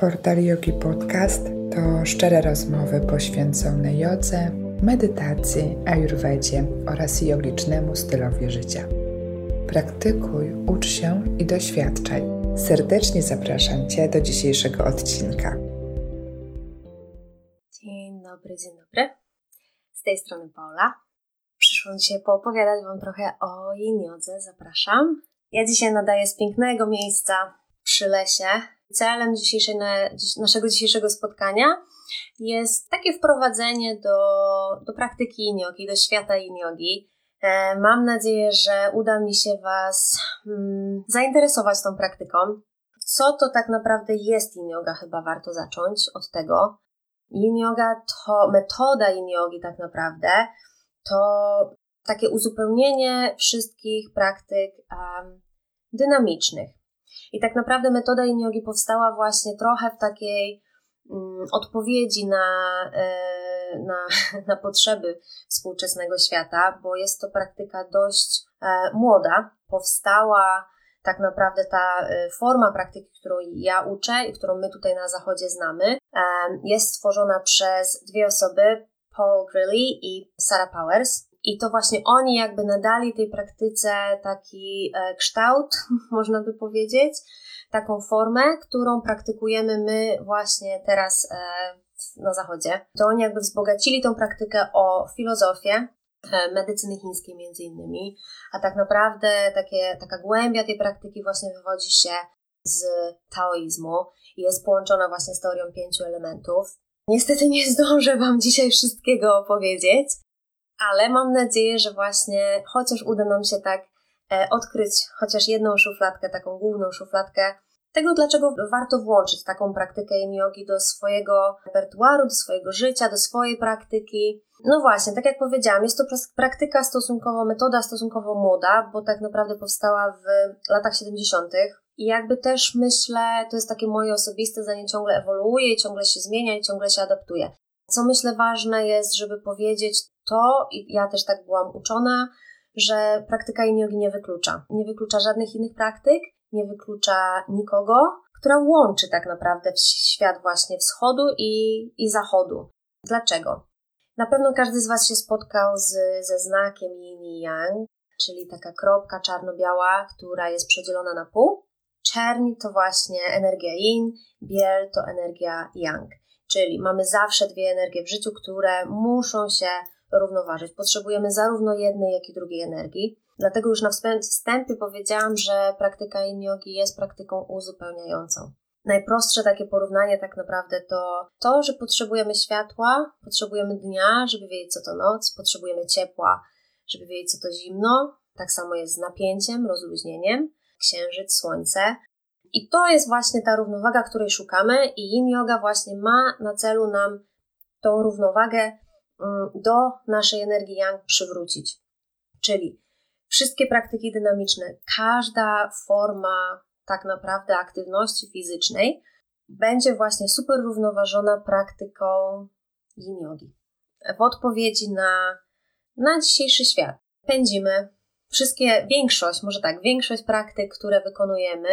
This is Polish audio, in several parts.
Portal Yogi Podcast to szczere rozmowy poświęcone jodze, medytacji, ayurvedzie oraz jogicznemu stylowi życia. Praktykuj, ucz się i doświadczaj. Serdecznie zapraszam Cię do dzisiejszego odcinka. Dzień dobry, dzień dobry. Z tej strony Paula. Przyszłam dzisiaj poopowiadać Wam trochę o yin jodze. Zapraszam. Ja dzisiaj nadaję z pięknego miejsca przy lesie Celem dzisiejszej, naszego dzisiejszego spotkania jest takie wprowadzenie do, do praktyki iniogi, do świata iniogi. E, mam nadzieję, że uda mi się Was mm, zainteresować tą praktyką. Co to tak naprawdę jest yin yoga? Chyba warto zacząć od tego. Yin yoga to metoda yin yogi tak naprawdę to takie uzupełnienie wszystkich praktyk um, dynamicznych. I tak naprawdę metoda yin powstała właśnie trochę w takiej mm, odpowiedzi na, e, na, na potrzeby współczesnego świata, bo jest to praktyka dość e, młoda. Powstała tak naprawdę ta e, forma praktyki, którą ja uczę i którą my tutaj na Zachodzie znamy, jest stworzona przez dwie osoby, Paul Grilly i Sarah Powers. I to właśnie oni jakby nadali tej praktyce taki e, kształt, można by powiedzieć, taką formę, którą praktykujemy my właśnie teraz e, na Zachodzie. To oni jakby wzbogacili tą praktykę o filozofię, e, medycyny chińskiej między innymi, a tak naprawdę takie, taka głębia tej praktyki właśnie wywodzi się z taoizmu i jest połączona właśnie z teorią pięciu elementów. Niestety nie zdążę Wam dzisiaj wszystkiego opowiedzieć, ale mam nadzieję, że właśnie chociaż uda nam się tak e, odkryć chociaż jedną szufladkę, taką główną szufladkę tego, dlaczego warto włączyć taką praktykę yin do swojego repertuaru, do swojego życia, do swojej praktyki. No właśnie, tak jak powiedziałam, jest to praktyka stosunkowo, metoda stosunkowo młoda, bo tak naprawdę powstała w latach 70. I jakby też myślę, to jest takie moje osobiste zdanie, ciągle ewoluuje, ciągle się zmienia i ciągle się adaptuje. Co myślę ważne jest, żeby powiedzieć to, i ja też tak byłam uczona, że praktyka yin nie wyklucza. Nie wyklucza żadnych innych praktyk, nie wyklucza nikogo, która łączy tak naprawdę świat właśnie wschodu i, i zachodu. Dlaczego? Na pewno każdy z Was się spotkał z, ze znakiem yin i yang, czyli taka kropka czarno-biała, która jest przedzielona na pół. Czerń to właśnie energia yin, biel to energia yang. Czyli mamy zawsze dwie energie w życiu, które muszą się równoważyć. Potrzebujemy zarówno jednej, jak i drugiej energii. Dlatego już na wstępie powiedziałam, że praktyka yin yogi jest praktyką uzupełniającą. Najprostsze takie porównanie tak naprawdę to to, że potrzebujemy światła, potrzebujemy dnia, żeby wiedzieć co to noc, potrzebujemy ciepła, żeby wiedzieć co to zimno. Tak samo jest z napięciem, rozluźnieniem, księżyc, słońce. I to jest właśnie ta równowaga, której szukamy, i yin yoga właśnie ma na celu nam tą równowagę do naszej energii yang przywrócić. Czyli wszystkie praktyki dynamiczne, każda forma tak naprawdę aktywności fizycznej będzie właśnie super równoważona praktyką yin yogi. W odpowiedzi na, na dzisiejszy świat pędzimy wszystkie, większość, może tak, większość praktyk, które wykonujemy,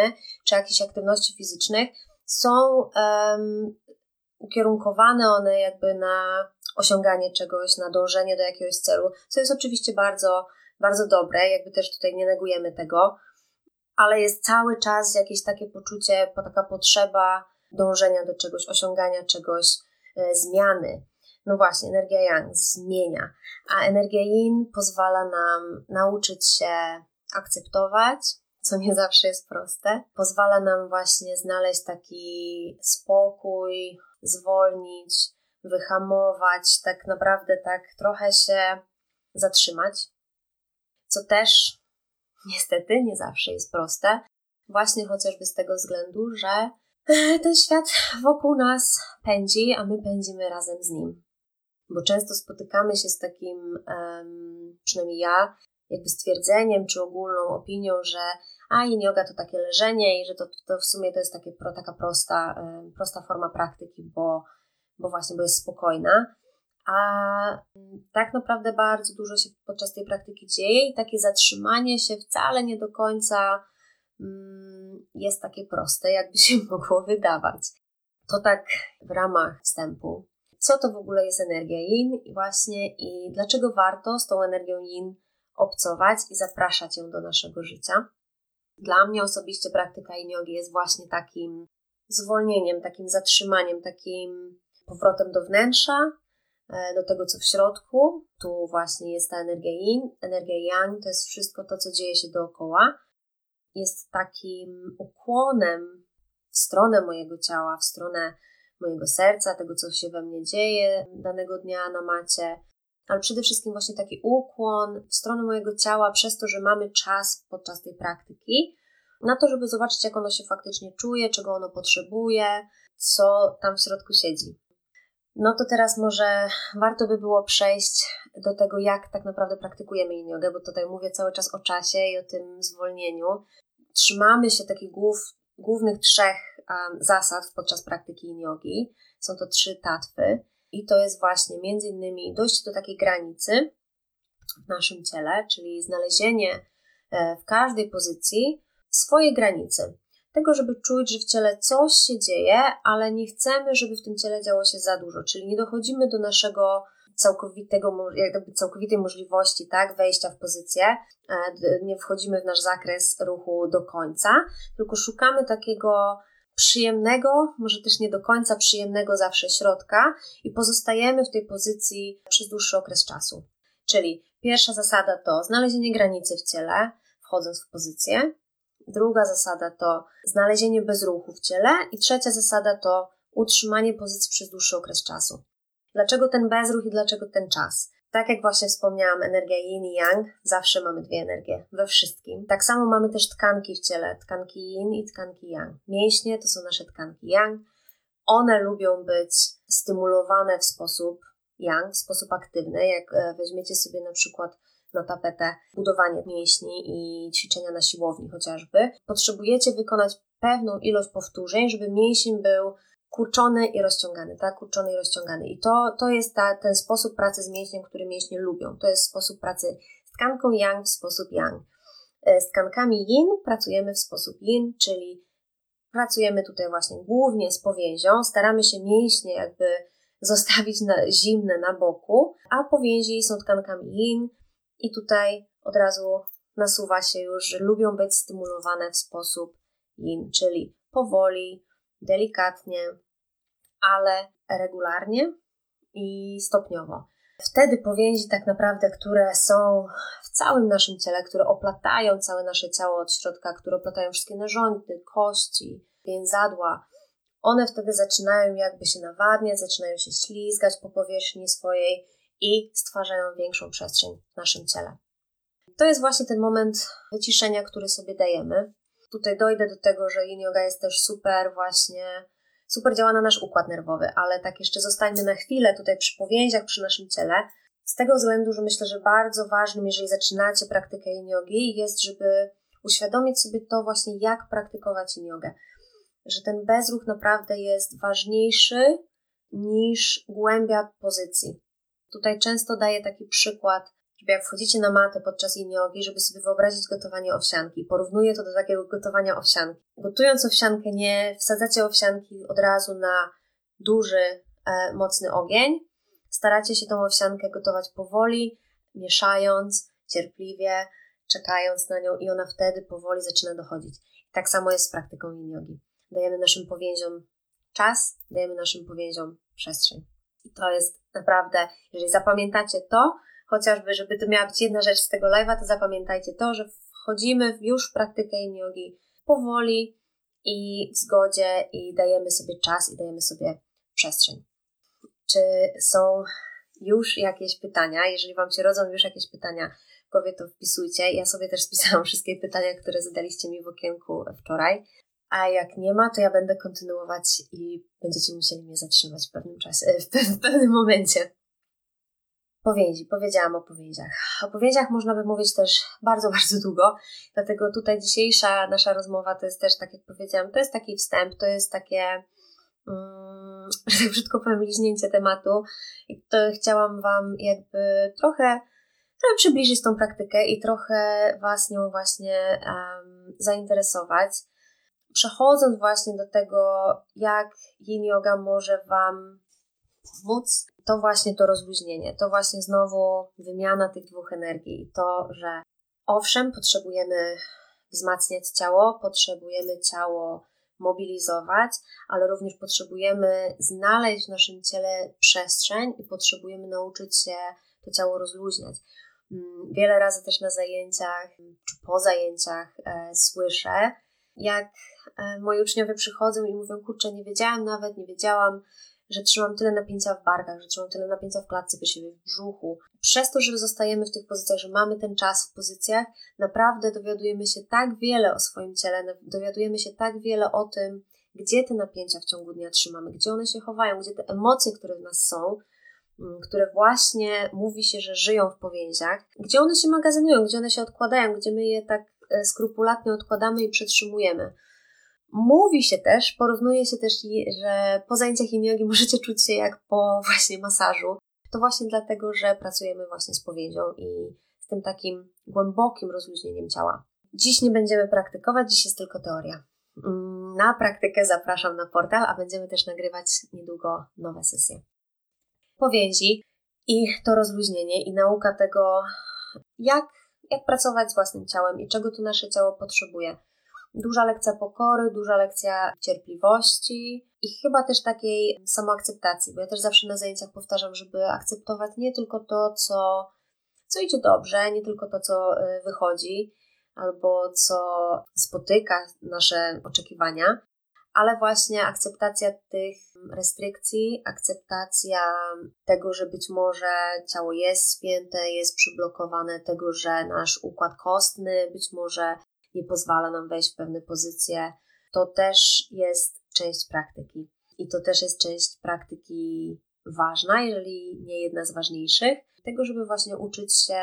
czy jakichś aktywności fizycznych, są um, ukierunkowane one jakby na osiąganie czegoś, na dążenie do jakiegoś celu, co jest oczywiście bardzo, bardzo dobre, jakby też tutaj nie negujemy tego, ale jest cały czas jakieś takie poczucie, taka potrzeba dążenia do czegoś, osiągania czegoś, e, zmiany. No właśnie, energia yang zmienia, a energia yin pozwala nam nauczyć się akceptować, co nie zawsze jest proste. Pozwala nam właśnie znaleźć taki spokój, zwolnić, wyhamować, tak naprawdę tak trochę się zatrzymać, co też niestety nie zawsze jest proste, właśnie chociażby z tego względu, że ten świat wokół nas pędzi, a my pędzimy razem z nim. Bo często spotykamy się z takim, przynajmniej ja, jakby stwierdzeniem czy ogólną opinią, że a yin yoga to takie leżenie i że to, to w sumie to jest takie, taka prosta, prosta forma praktyki, bo, bo właśnie, bo jest spokojna. A tak naprawdę bardzo dużo się podczas tej praktyki dzieje i takie zatrzymanie się wcale nie do końca um, jest takie proste, jakby się mogło wydawać. To tak w ramach wstępu. Co to w ogóle jest energia yin i właśnie i dlaczego warto z tą energią yin obcować i zapraszać ją do naszego życia. Dla mnie osobiście praktyka yin jest właśnie takim zwolnieniem, takim zatrzymaniem, takim powrotem do wnętrza, e, do tego, co w środku. Tu właśnie jest ta energia yin, energia yang, to jest wszystko to, co dzieje się dookoła. Jest takim ukłonem w stronę mojego ciała, w stronę mojego serca, tego, co się we mnie dzieje danego dnia na macie, ale przede wszystkim właśnie taki ukłon w stronę mojego ciała przez to, że mamy czas podczas tej praktyki na to, żeby zobaczyć, jak ono się faktycznie czuje, czego ono potrzebuje, co tam w środku siedzi. No to teraz może warto by było przejść do tego, jak tak naprawdę praktykujemy yin jogę, bo tutaj mówię cały czas o czasie i o tym zwolnieniu. Trzymamy się takich głów, głównych trzech um, zasad podczas praktyki yin jogi. Są to trzy tatwy i to jest właśnie między innymi dojście do takiej granicy w naszym ciele, czyli znalezienie e, w każdej pozycji swojej granicy. Tego, żeby czuć, że w ciele coś się dzieje, ale nie chcemy, żeby w tym ciele działo się za dużo, czyli nie dochodzimy do naszego całkowitego, jakby całkowitej możliwości tak, wejścia w pozycję, e, nie wchodzimy w nasz zakres ruchu do końca, tylko szukamy takiego przyjemnego, może też nie do końca przyjemnego zawsze środka i pozostajemy w tej pozycji przez dłuższy okres czasu. Czyli pierwsza zasada to znalezienie granicy w ciele, wchodząc w pozycję. Druga zasada to znalezienie bezruchu w ciele i trzecia zasada to utrzymanie pozycji przez dłuższy okres czasu. Dlaczego ten bezruch i dlaczego ten czas? Tak jak właśnie wspomniałam, energia yin i yang, zawsze mamy dwie energie we wszystkim. Tak samo mamy też tkanki w ciele, tkanki yin i tkanki yang. Mięśnie to są nasze tkanki yang. One lubią być stymulowane w sposób yang, w sposób aktywny. Jak e, weźmiecie sobie na przykład na tapetę budowanie mięśni i ćwiczenia na siłowni chociażby, potrzebujecie wykonać pewną ilość powtórzeń, żeby mięsień był kurczony i rozciągany, tak? Kurczony i rozciągany. I to, to jest ta, ten sposób pracy z mięśniem, który mięśnie lubią. To jest sposób pracy z tkanką yang w sposób yang. E, z tkankami yin pracujemy w sposób yin, czyli pracujemy tutaj właśnie głównie z powięzią, staramy się mięśnie jakby zostawić na, zimne na boku, a powięzi są tkankami yin i tutaj od razu nasuwa się już, że lubią być stymulowane w sposób yin, czyli powoli, delikatnie, ale regularnie i stopniowo. Wtedy powięzi tak naprawdę, które są w całym naszym ciele, które oplatają całe nasze ciało od środka, które oplatają wszystkie narządy, kości, więzadła, one wtedy zaczynają jakby się nawadniać, zaczynają się ślizgać po powierzchni swojej i stwarzają większą przestrzeń w naszym ciele. To jest właśnie ten moment wyciszenia, który sobie dajemy. Tutaj dojdę do tego, że yin yoga jest też super właśnie super działa na nasz układ nerwowy, ale tak jeszcze zostańmy na chwilę tutaj przy powięziach, przy naszym ciele. Z tego względu, że myślę, że bardzo ważnym, jeżeli zaczynacie praktykę yin yogi, jest, żeby uświadomić sobie to właśnie, jak praktykować yin yogę. Że ten bezruch naprawdę jest ważniejszy niż głębia pozycji. Tutaj często daję taki przykład żeby jak wchodzicie na matę podczas iniogi, żeby sobie wyobrazić gotowanie owsianki. Porównuję to do takiego gotowania owsianki. Gotując owsiankę, nie wsadzacie owsianki od razu na duży, e, mocny ogień. Staracie się tą owsiankę gotować powoli, mieszając, cierpliwie, czekając na nią i ona wtedy powoli zaczyna dochodzić. Tak samo jest z praktyką iniogi. Dajemy naszym powięziom czas, dajemy naszym powięziom przestrzeń. I to jest naprawdę, jeżeli zapamiętacie to, chociażby, żeby to miała być jedna rzecz z tego live'a, to zapamiętajcie to, że wchodzimy już w praktykę in yogi powoli i w zgodzie i dajemy sobie czas i dajemy sobie przestrzeń. Czy są już jakieś pytania? Jeżeli Wam się rodzą już jakieś pytania w to wpisujcie. Ja sobie też spisałam wszystkie pytania, które zadaliście mi w okienku wczoraj. A jak nie ma, to ja będę kontynuować i będziecie musieli mnie zatrzymać w pewnym czasie, w pewnym momencie. Powięzi, powiedziałam o powięziach. O powięziach można by mówić też bardzo, bardzo długo, dlatego tutaj dzisiejsza nasza rozmowa to jest też, tak jak powiedziałam, to jest taki wstęp, to jest takie, um, że tak brzydko powiem, liźnięcie tematu i to chciałam Wam jakby trochę, trochę przybliżyć tą praktykę i trochę Was nią właśnie um, zainteresować. Przechodząc właśnie do tego, jak yin yoga może Wam pomóc, to właśnie to rozluźnienie, to właśnie znowu wymiana tych dwóch energii. To, że owszem, potrzebujemy wzmacniać ciało, potrzebujemy ciało mobilizować, ale również potrzebujemy znaleźć w naszym ciele przestrzeń i potrzebujemy nauczyć się to ciało rozluźniać. Mm, wiele razy też na zajęciach czy po zajęciach e, słyszę, jak e, moi uczniowie przychodzą i mówią: Kurczę, nie wiedziałam nawet, nie wiedziałam, że trzymam tyle napięcia w barkach, że trzymam tyle napięcia w klatce piersiowej, w brzuchu. Przez to, że zostajemy w tych pozycjach, że mamy ten czas w pozycjach, naprawdę dowiadujemy się tak wiele o swoim ciele, dowiadujemy się tak wiele o tym, gdzie te napięcia w ciągu dnia trzymamy, gdzie one się chowają, gdzie te emocje, które w nas są, mm, które właśnie mówi się, że żyją w powięziach, gdzie one się magazynują, gdzie one się odkładają, gdzie my je tak skrupulatnie odkładamy i przetrzymujemy. Mówi się też, porównuje się też, że po zajęciach yin możecie czuć się jak po właśnie masażu. To właśnie dlatego, że pracujemy właśnie z powięzią i z tym takim głębokim rozluźnieniem ciała. Dziś nie będziemy praktykować, dziś jest tylko teoria. Mm, na praktykę zapraszam na portal, a będziemy też nagrywać niedługo nowe sesje. Powięzi i to rozluźnienie i nauka tego, jak, jak pracować z własnym ciałem i czego tu nasze ciało potrzebuje. Duża lekcja pokory, duża lekcja cierpliwości i chyba też takiej samoakceptacji, bo ja też zawsze na zajęciach powtarzam, żeby akceptować nie tylko to, co, co idzie dobrze, nie tylko to, co y, wychodzi albo co spotyka nasze oczekiwania, ale właśnie akceptacja tych restrykcji, akceptacja tego, że być może ciało jest spięte, jest przyblokowane, tego, że nasz układ kostny być może nie pozwala nam wejść w pewne pozycje. To też jest część praktyki. I to też jest część praktyki ważna, jeżeli nie jedna z ważniejszych, tego, żeby właśnie uczyć się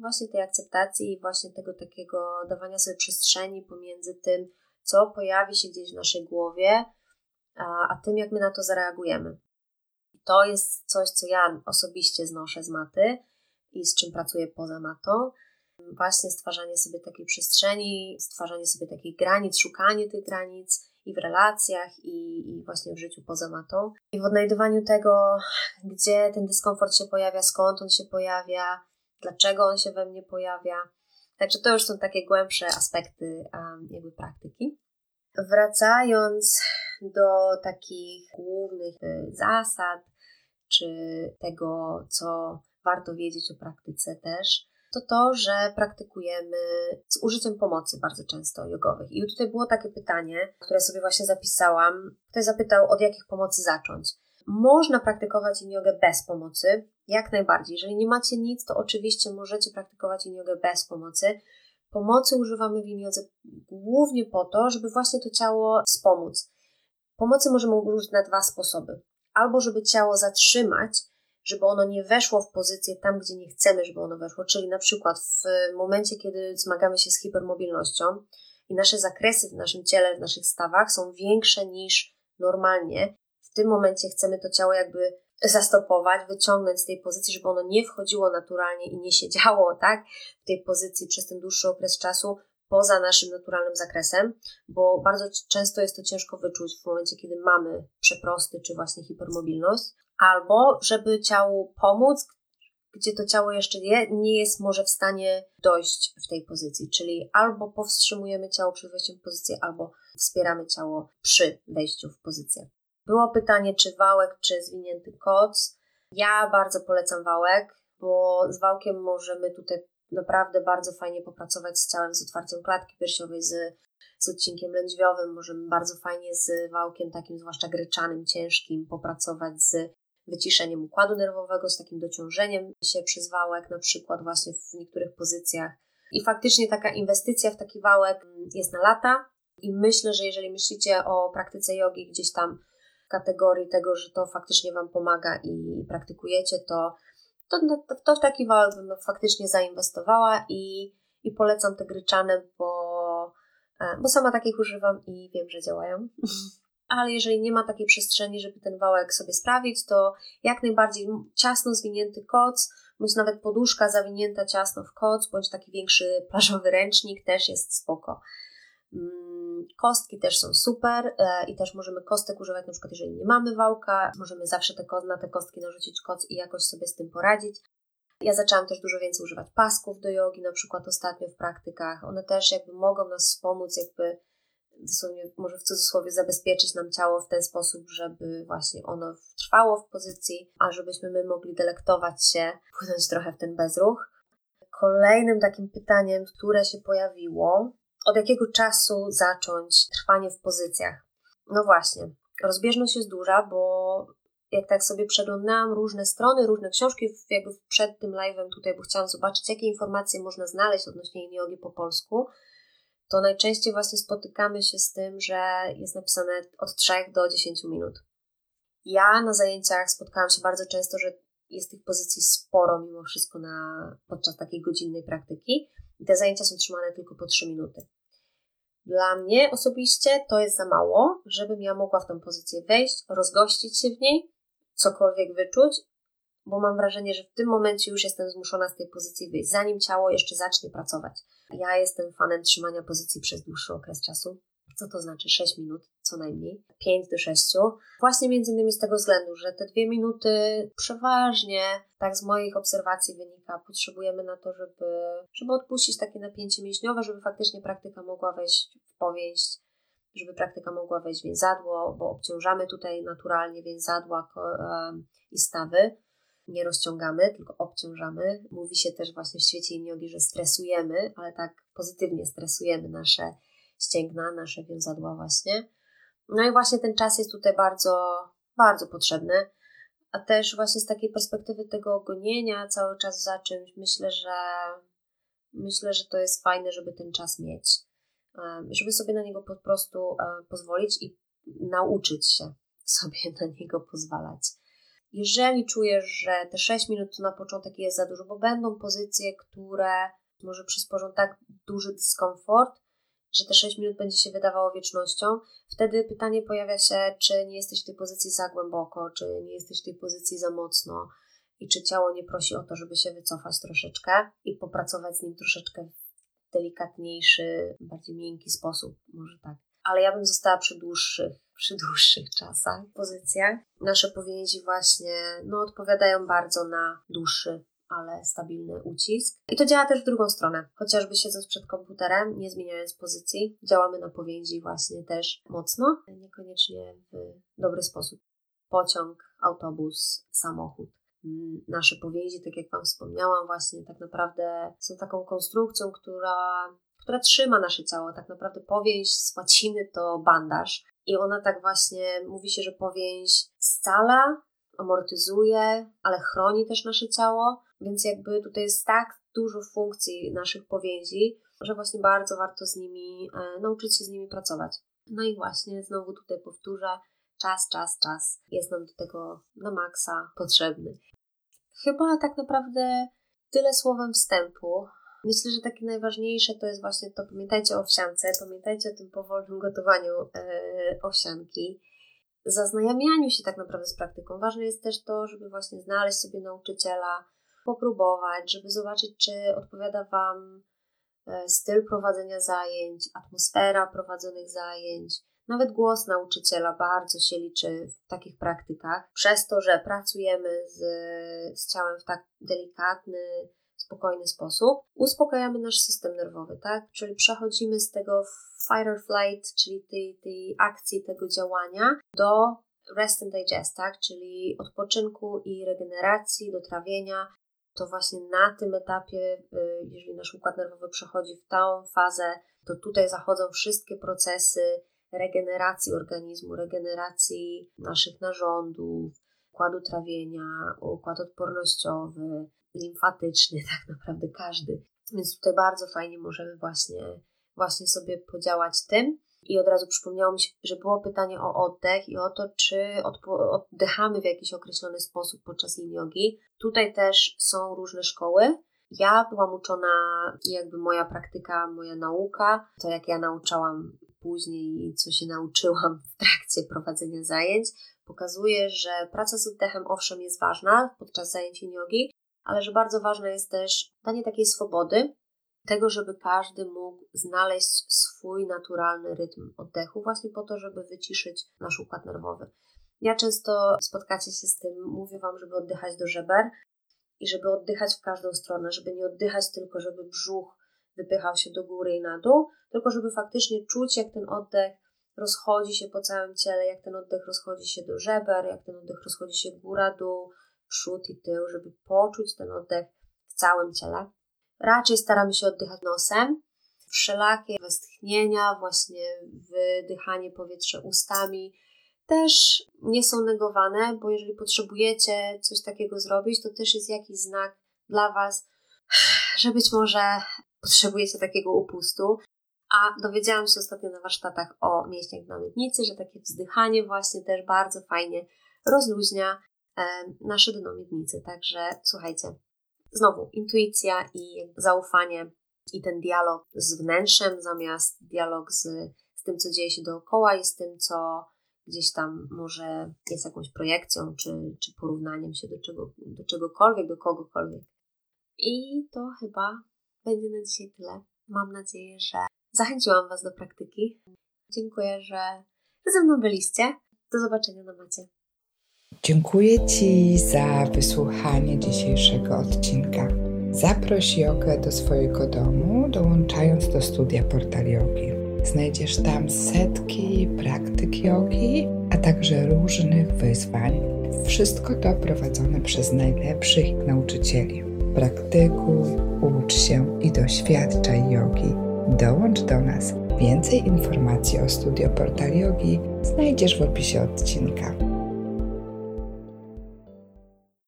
właśnie tej akceptacji i właśnie tego takiego dawania sobie przestrzeni pomiędzy tym, co pojawi się gdzieś w naszej głowie, a, a tym, jak my na to zareagujemy. To jest coś, co ja osobiście znoszę z maty i z czym pracuję poza matą, właśnie stwarzanie sobie takiej przestrzeni, stwarzanie sobie takich granic, szukanie tych granic i w relacjach, i, i właśnie w życiu poza matą. I w odnajdywaniu tego, gdzie ten dyskomfort się pojawia, skąd on się pojawia, dlaczego on się we mnie pojawia. Także to już są takie głębsze aspekty um, jakby praktyki. Wracając do takich głównych y, zasad, czy tego, co warto wiedzieć o praktyce też, to to, że praktykujemy z użyciem pomocy bardzo często jogowych. I tutaj było takie pytanie, które sobie właśnie zapisałam. Ktoś zapytał, od jakich pomocy zacząć. Można praktykować in jogę bez pomocy, jak najbardziej. Jeżeli nie macie nic, to oczywiście możecie praktykować in jogę bez pomocy. Pomocy używamy w in jodze głównie po to, żeby właśnie to ciało wspomóc. Pomocy możemy użyć na dwa sposoby. Albo żeby ciało zatrzymać, żeby ono nie weszło w pozycję tam, gdzie nie chcemy, żeby ono weszło, czyli na przykład w momencie, kiedy zmagamy się z hipermobilnością i nasze zakresy w naszym ciele, w naszych stawach są większe niż normalnie, tym momencie chcemy to ciało jakby zastopować, wyciągnąć z tej pozycji, żeby ono nie wchodziło naturalnie i nie siedziało, tak, w tej pozycji przez ten dłuższy okres czasu poza naszym naturalnym zakresem, bo bardzo często jest to ciężko wyczuć w momencie, kiedy mamy przeprosty czy właśnie hipermobilność albo żeby ciału pomóc, gdzie to ciało jeszcze nie, nie jest może w stanie dojść w tej pozycji, czyli albo powstrzymujemy ciało przy wejściu w pozycję, albo wspieramy ciało przy wejściu w pozycję. Było pytanie, czy wałek, czy zwinięty koc. Ja bardzo polecam wałek, bo z wałkiem możemy tutaj naprawdę bardzo fajnie popracować z ciałem, z otwarciem klatki piersiowej, z, z odcinkiem lędźwiowym. Możemy bardzo fajnie z wałkiem takim, zwłaszcza gryczanym, ciężkim, popracować z wyciszeniem układu nerwowego, z takim dociążeniem się przez wałek, na przykład właśnie w niektórych pozycjach. I faktycznie taka inwestycja w taki wałek jest na lata. I myślę, że jeżeli myślicie o praktyce jogi gdzieś tam w kategorii tego, że to faktycznie Wam pomaga i praktykujecie, to, to, to w taki wałek bym faktycznie zainwestowała i, i polecam te gryczane, bo, e, bo sama takich używam i wiem, że działają. ale jeżeli nie ma takiej przestrzeni, żeby ten wałek sobie sprawić, to jak najbardziej ciasno zwinięty koc, bądź nawet poduszka zawinięta ciasno w koc, bądź taki większy plażowy ręcznik też jest spoko. Kostki też są super e, i też możemy kostek używać na przykład jeżeli nie mamy wałka, możemy zawsze te, na te kostki narzucić koc i jakoś sobie z tym poradzić. Ja zaczęłam też dużo więcej używać pasków do jogi, na przykład ostatnio w praktykach. One też jakby mogą nas wspomóc, jakby dosłownie może w cudzysłowie zabezpieczyć nam ciało w ten sposób, żeby właśnie ono trwało w pozycji, a żebyśmy my mogli delektować się, płynąć trochę w ten bezruch. Kolejnym takim pytaniem, które się pojawiło, od jakiego czasu zacząć trwanie w pozycjach? No właśnie, rozbieżność jest duża, bo jak tak sobie przeglądałam różne strony, różne książki, jakby przed tym live'em tutaj, bo chciałam zobaczyć, jakie informacje można znaleźć odnośnie jogi po polsku, to najczęściej właśnie spotykamy się z tym, że jest napisane od 3 do 10 minut. Ja na zajęciach spotkałam się bardzo często, że jest tych pozycji sporo mimo wszystko na, podczas takiej godzinnej praktyki i te zajęcia są trzymane tylko po 3 minuty. Dla mnie osobiście to jest za mało, żebym ja mogła w tę pozycję wejść, rozgościć się w niej, cokolwiek wyczuć, bo mam wrażenie, że w tym momencie już jestem zmuszona z tej pozycji wyjść, zanim ciało jeszcze zacznie pracować. Ja jestem fanem trzymania pozycji przez dłuższy okres czasu. Co to znaczy 6 minut co najmniej, 5 do 6. Właśnie między innymi z tego względu, że te dwie minuty przeważnie, tak z moich obserwacji wynika, potrzebujemy na to, żeby, żeby odpuścić takie napięcie mięśniowe, żeby faktycznie praktyka mogła wejść w powieść, żeby praktyka mogła wejść w więzadło, bo obciążamy tutaj naturalnie więzadła i stawy nie rozciągamy, tylko obciążamy. Mówi się też właśnie w świecie iniogi, że stresujemy, ale tak pozytywnie stresujemy nasze ścięgna, nasze wiązadła właśnie. No i właśnie ten czas jest tutaj bardzo, bardzo potrzebny. A też właśnie z takiej perspektywy tego ogonienia cały czas za czymś, myślę, że myślę, że to jest fajne, żeby ten czas mieć. Żeby sobie na niego po prostu pozwolić i nauczyć się sobie na niego pozwalać. Jeżeli czujesz, że te 6 minut na początek jest za dużo, bo będą pozycje, które może przysporzą tak duży dyskomfort, że te 6 minut będzie się wydawało wiecznością, wtedy pytanie pojawia się, czy nie jesteś w tej pozycji za głęboko, czy nie jesteś w tej pozycji za mocno i czy ciało nie prosi o to, żeby się wycofać troszeczkę i popracować z nim troszeczkę w delikatniejszy, bardziej miękki sposób, może tak. Ale ja bym została przy dłuższych, przy dłuższych czasach, pozycjach. Nasze powięzi właśnie no, odpowiadają bardzo na dłuższy ale stabilny ucisk. I to działa też w drugą stronę. Chociażby siedząc przed komputerem, nie zmieniając pozycji, działamy na powięzi właśnie też mocno, niekoniecznie w dobry sposób. Pociąg, autobus, samochód. Mm, nasze powięzi, tak jak Wam wspomniałam, właśnie tak naprawdę są taką konstrukcją, która, która trzyma nasze ciało. Tak naprawdę powięź z łaciny to bandaż. I ona tak właśnie, mówi się, że powięź scala, amortyzuje, ale chroni też nasze ciało, więc jakby tutaj jest tak dużo funkcji naszych powięzi, że właśnie bardzo warto z nimi, e, nauczyć się z nimi pracować. No i właśnie znowu tutaj powtórzę, czas, czas, czas jest nam do tego na maksa potrzebny. Chyba tak naprawdę tyle słowem wstępu. Myślę, że takie najważniejsze to jest właśnie to, pamiętajcie o owsiance, pamiętajcie o tym powolnym gotowaniu e, owsianki zaznajamianiu się tak naprawdę z praktyką. Ważne jest też to, żeby właśnie znaleźć sobie nauczyciela, popróbować, żeby zobaczyć, czy odpowiada Wam e, styl prowadzenia zajęć, atmosfera prowadzonych zajęć. Nawet głos nauczyciela bardzo się liczy w takich praktykach, przez to, że pracujemy z, z ciałem w tak delikatny, spokojny sposób, uspokajamy nasz system nerwowy, tak? Czyli przechodzimy z tego fight or flight, czyli tej, tej akcji, tego działania, do rest and digest, tak? Czyli odpoczynku i regeneracji, do trawienia. To właśnie na tym etapie, y, jeżeli nasz układ nerwowy przechodzi w tą fazę, to tutaj zachodzą wszystkie procesy regeneracji organizmu, regeneracji naszych narządów, układu trawienia, układ odpornościowy, limfatyczny, tak naprawdę każdy. Więc tutaj bardzo fajnie możemy właśnie, właśnie sobie podziałać tym. I od razu przypomniało mi się, że było pytanie o oddech i o to, czy oddychamy w jakiś określony sposób podczas yin jogi. Tutaj też są różne szkoły. Ja byłam uczona, jakby moja praktyka, moja nauka, to jak ja nauczałam później i co się nauczyłam w trakcie prowadzenia zajęć, pokazuje, że praca z oddechem owszem jest ważna podczas zajęć yin jogi, ale że bardzo ważne jest też danie takiej swobody, tego, żeby każdy mógł znaleźć swój naturalny rytm oddechu, właśnie po to, żeby wyciszyć nasz układ nerwowy. Ja często spotkacie się z tym, mówię Wam, żeby oddychać do żeber i żeby oddychać w każdą stronę, żeby nie oddychać tylko, żeby brzuch wypychał się do góry i na dół, tylko żeby faktycznie czuć, jak ten oddech rozchodzi się po całym ciele, jak ten oddech rozchodzi się do żeber, jak ten oddech rozchodzi się góra, dół, przód i tył, żeby poczuć ten oddech w całym ciele. Raczej staramy się oddychać nosem. Wszelakie westchnienia, właśnie wydychanie powietrza ustami też nie są negowane, bo jeżeli potrzebujecie coś takiego zrobić, to też jest jakiś znak dla Was, że być może potrzebujecie takiego upustu. A dowiedziałam się ostatnio na warsztatach o mięśniach na miednicy, że takie wzdychanie właśnie też bardzo fajnie rozluźnia nasze dno miednicy. Także słuchajcie, znowu intuicja i zaufanie i ten dialog z wnętrzem zamiast dialog z, z tym, co dzieje się dookoła i z tym, co gdzieś tam może jest jakąś projekcją czy, czy porównaniem się do, czego, do czegokolwiek, do kogokolwiek. I to chyba będzie na dzisiaj tyle. Mam nadzieję, że zachęciłam Was do praktyki. Dziękuję, że ze mną byliście. Do zobaczenia na macie. Dziękuję Ci za wysłuchanie dzisiejszego odcinka. Zaproś jogę do swojego domu, dołączając do studia Portal Yogi. Znajdziesz tam setki praktyk jogi, a także różnych wyzwań. Wszystko to prowadzone przez najlepszych nauczycieli. Praktykuj, ucz się i doświadczaj jogi. Dołącz do nas. Więcej informacji o studio Portal Yogi znajdziesz w opisie odcinka.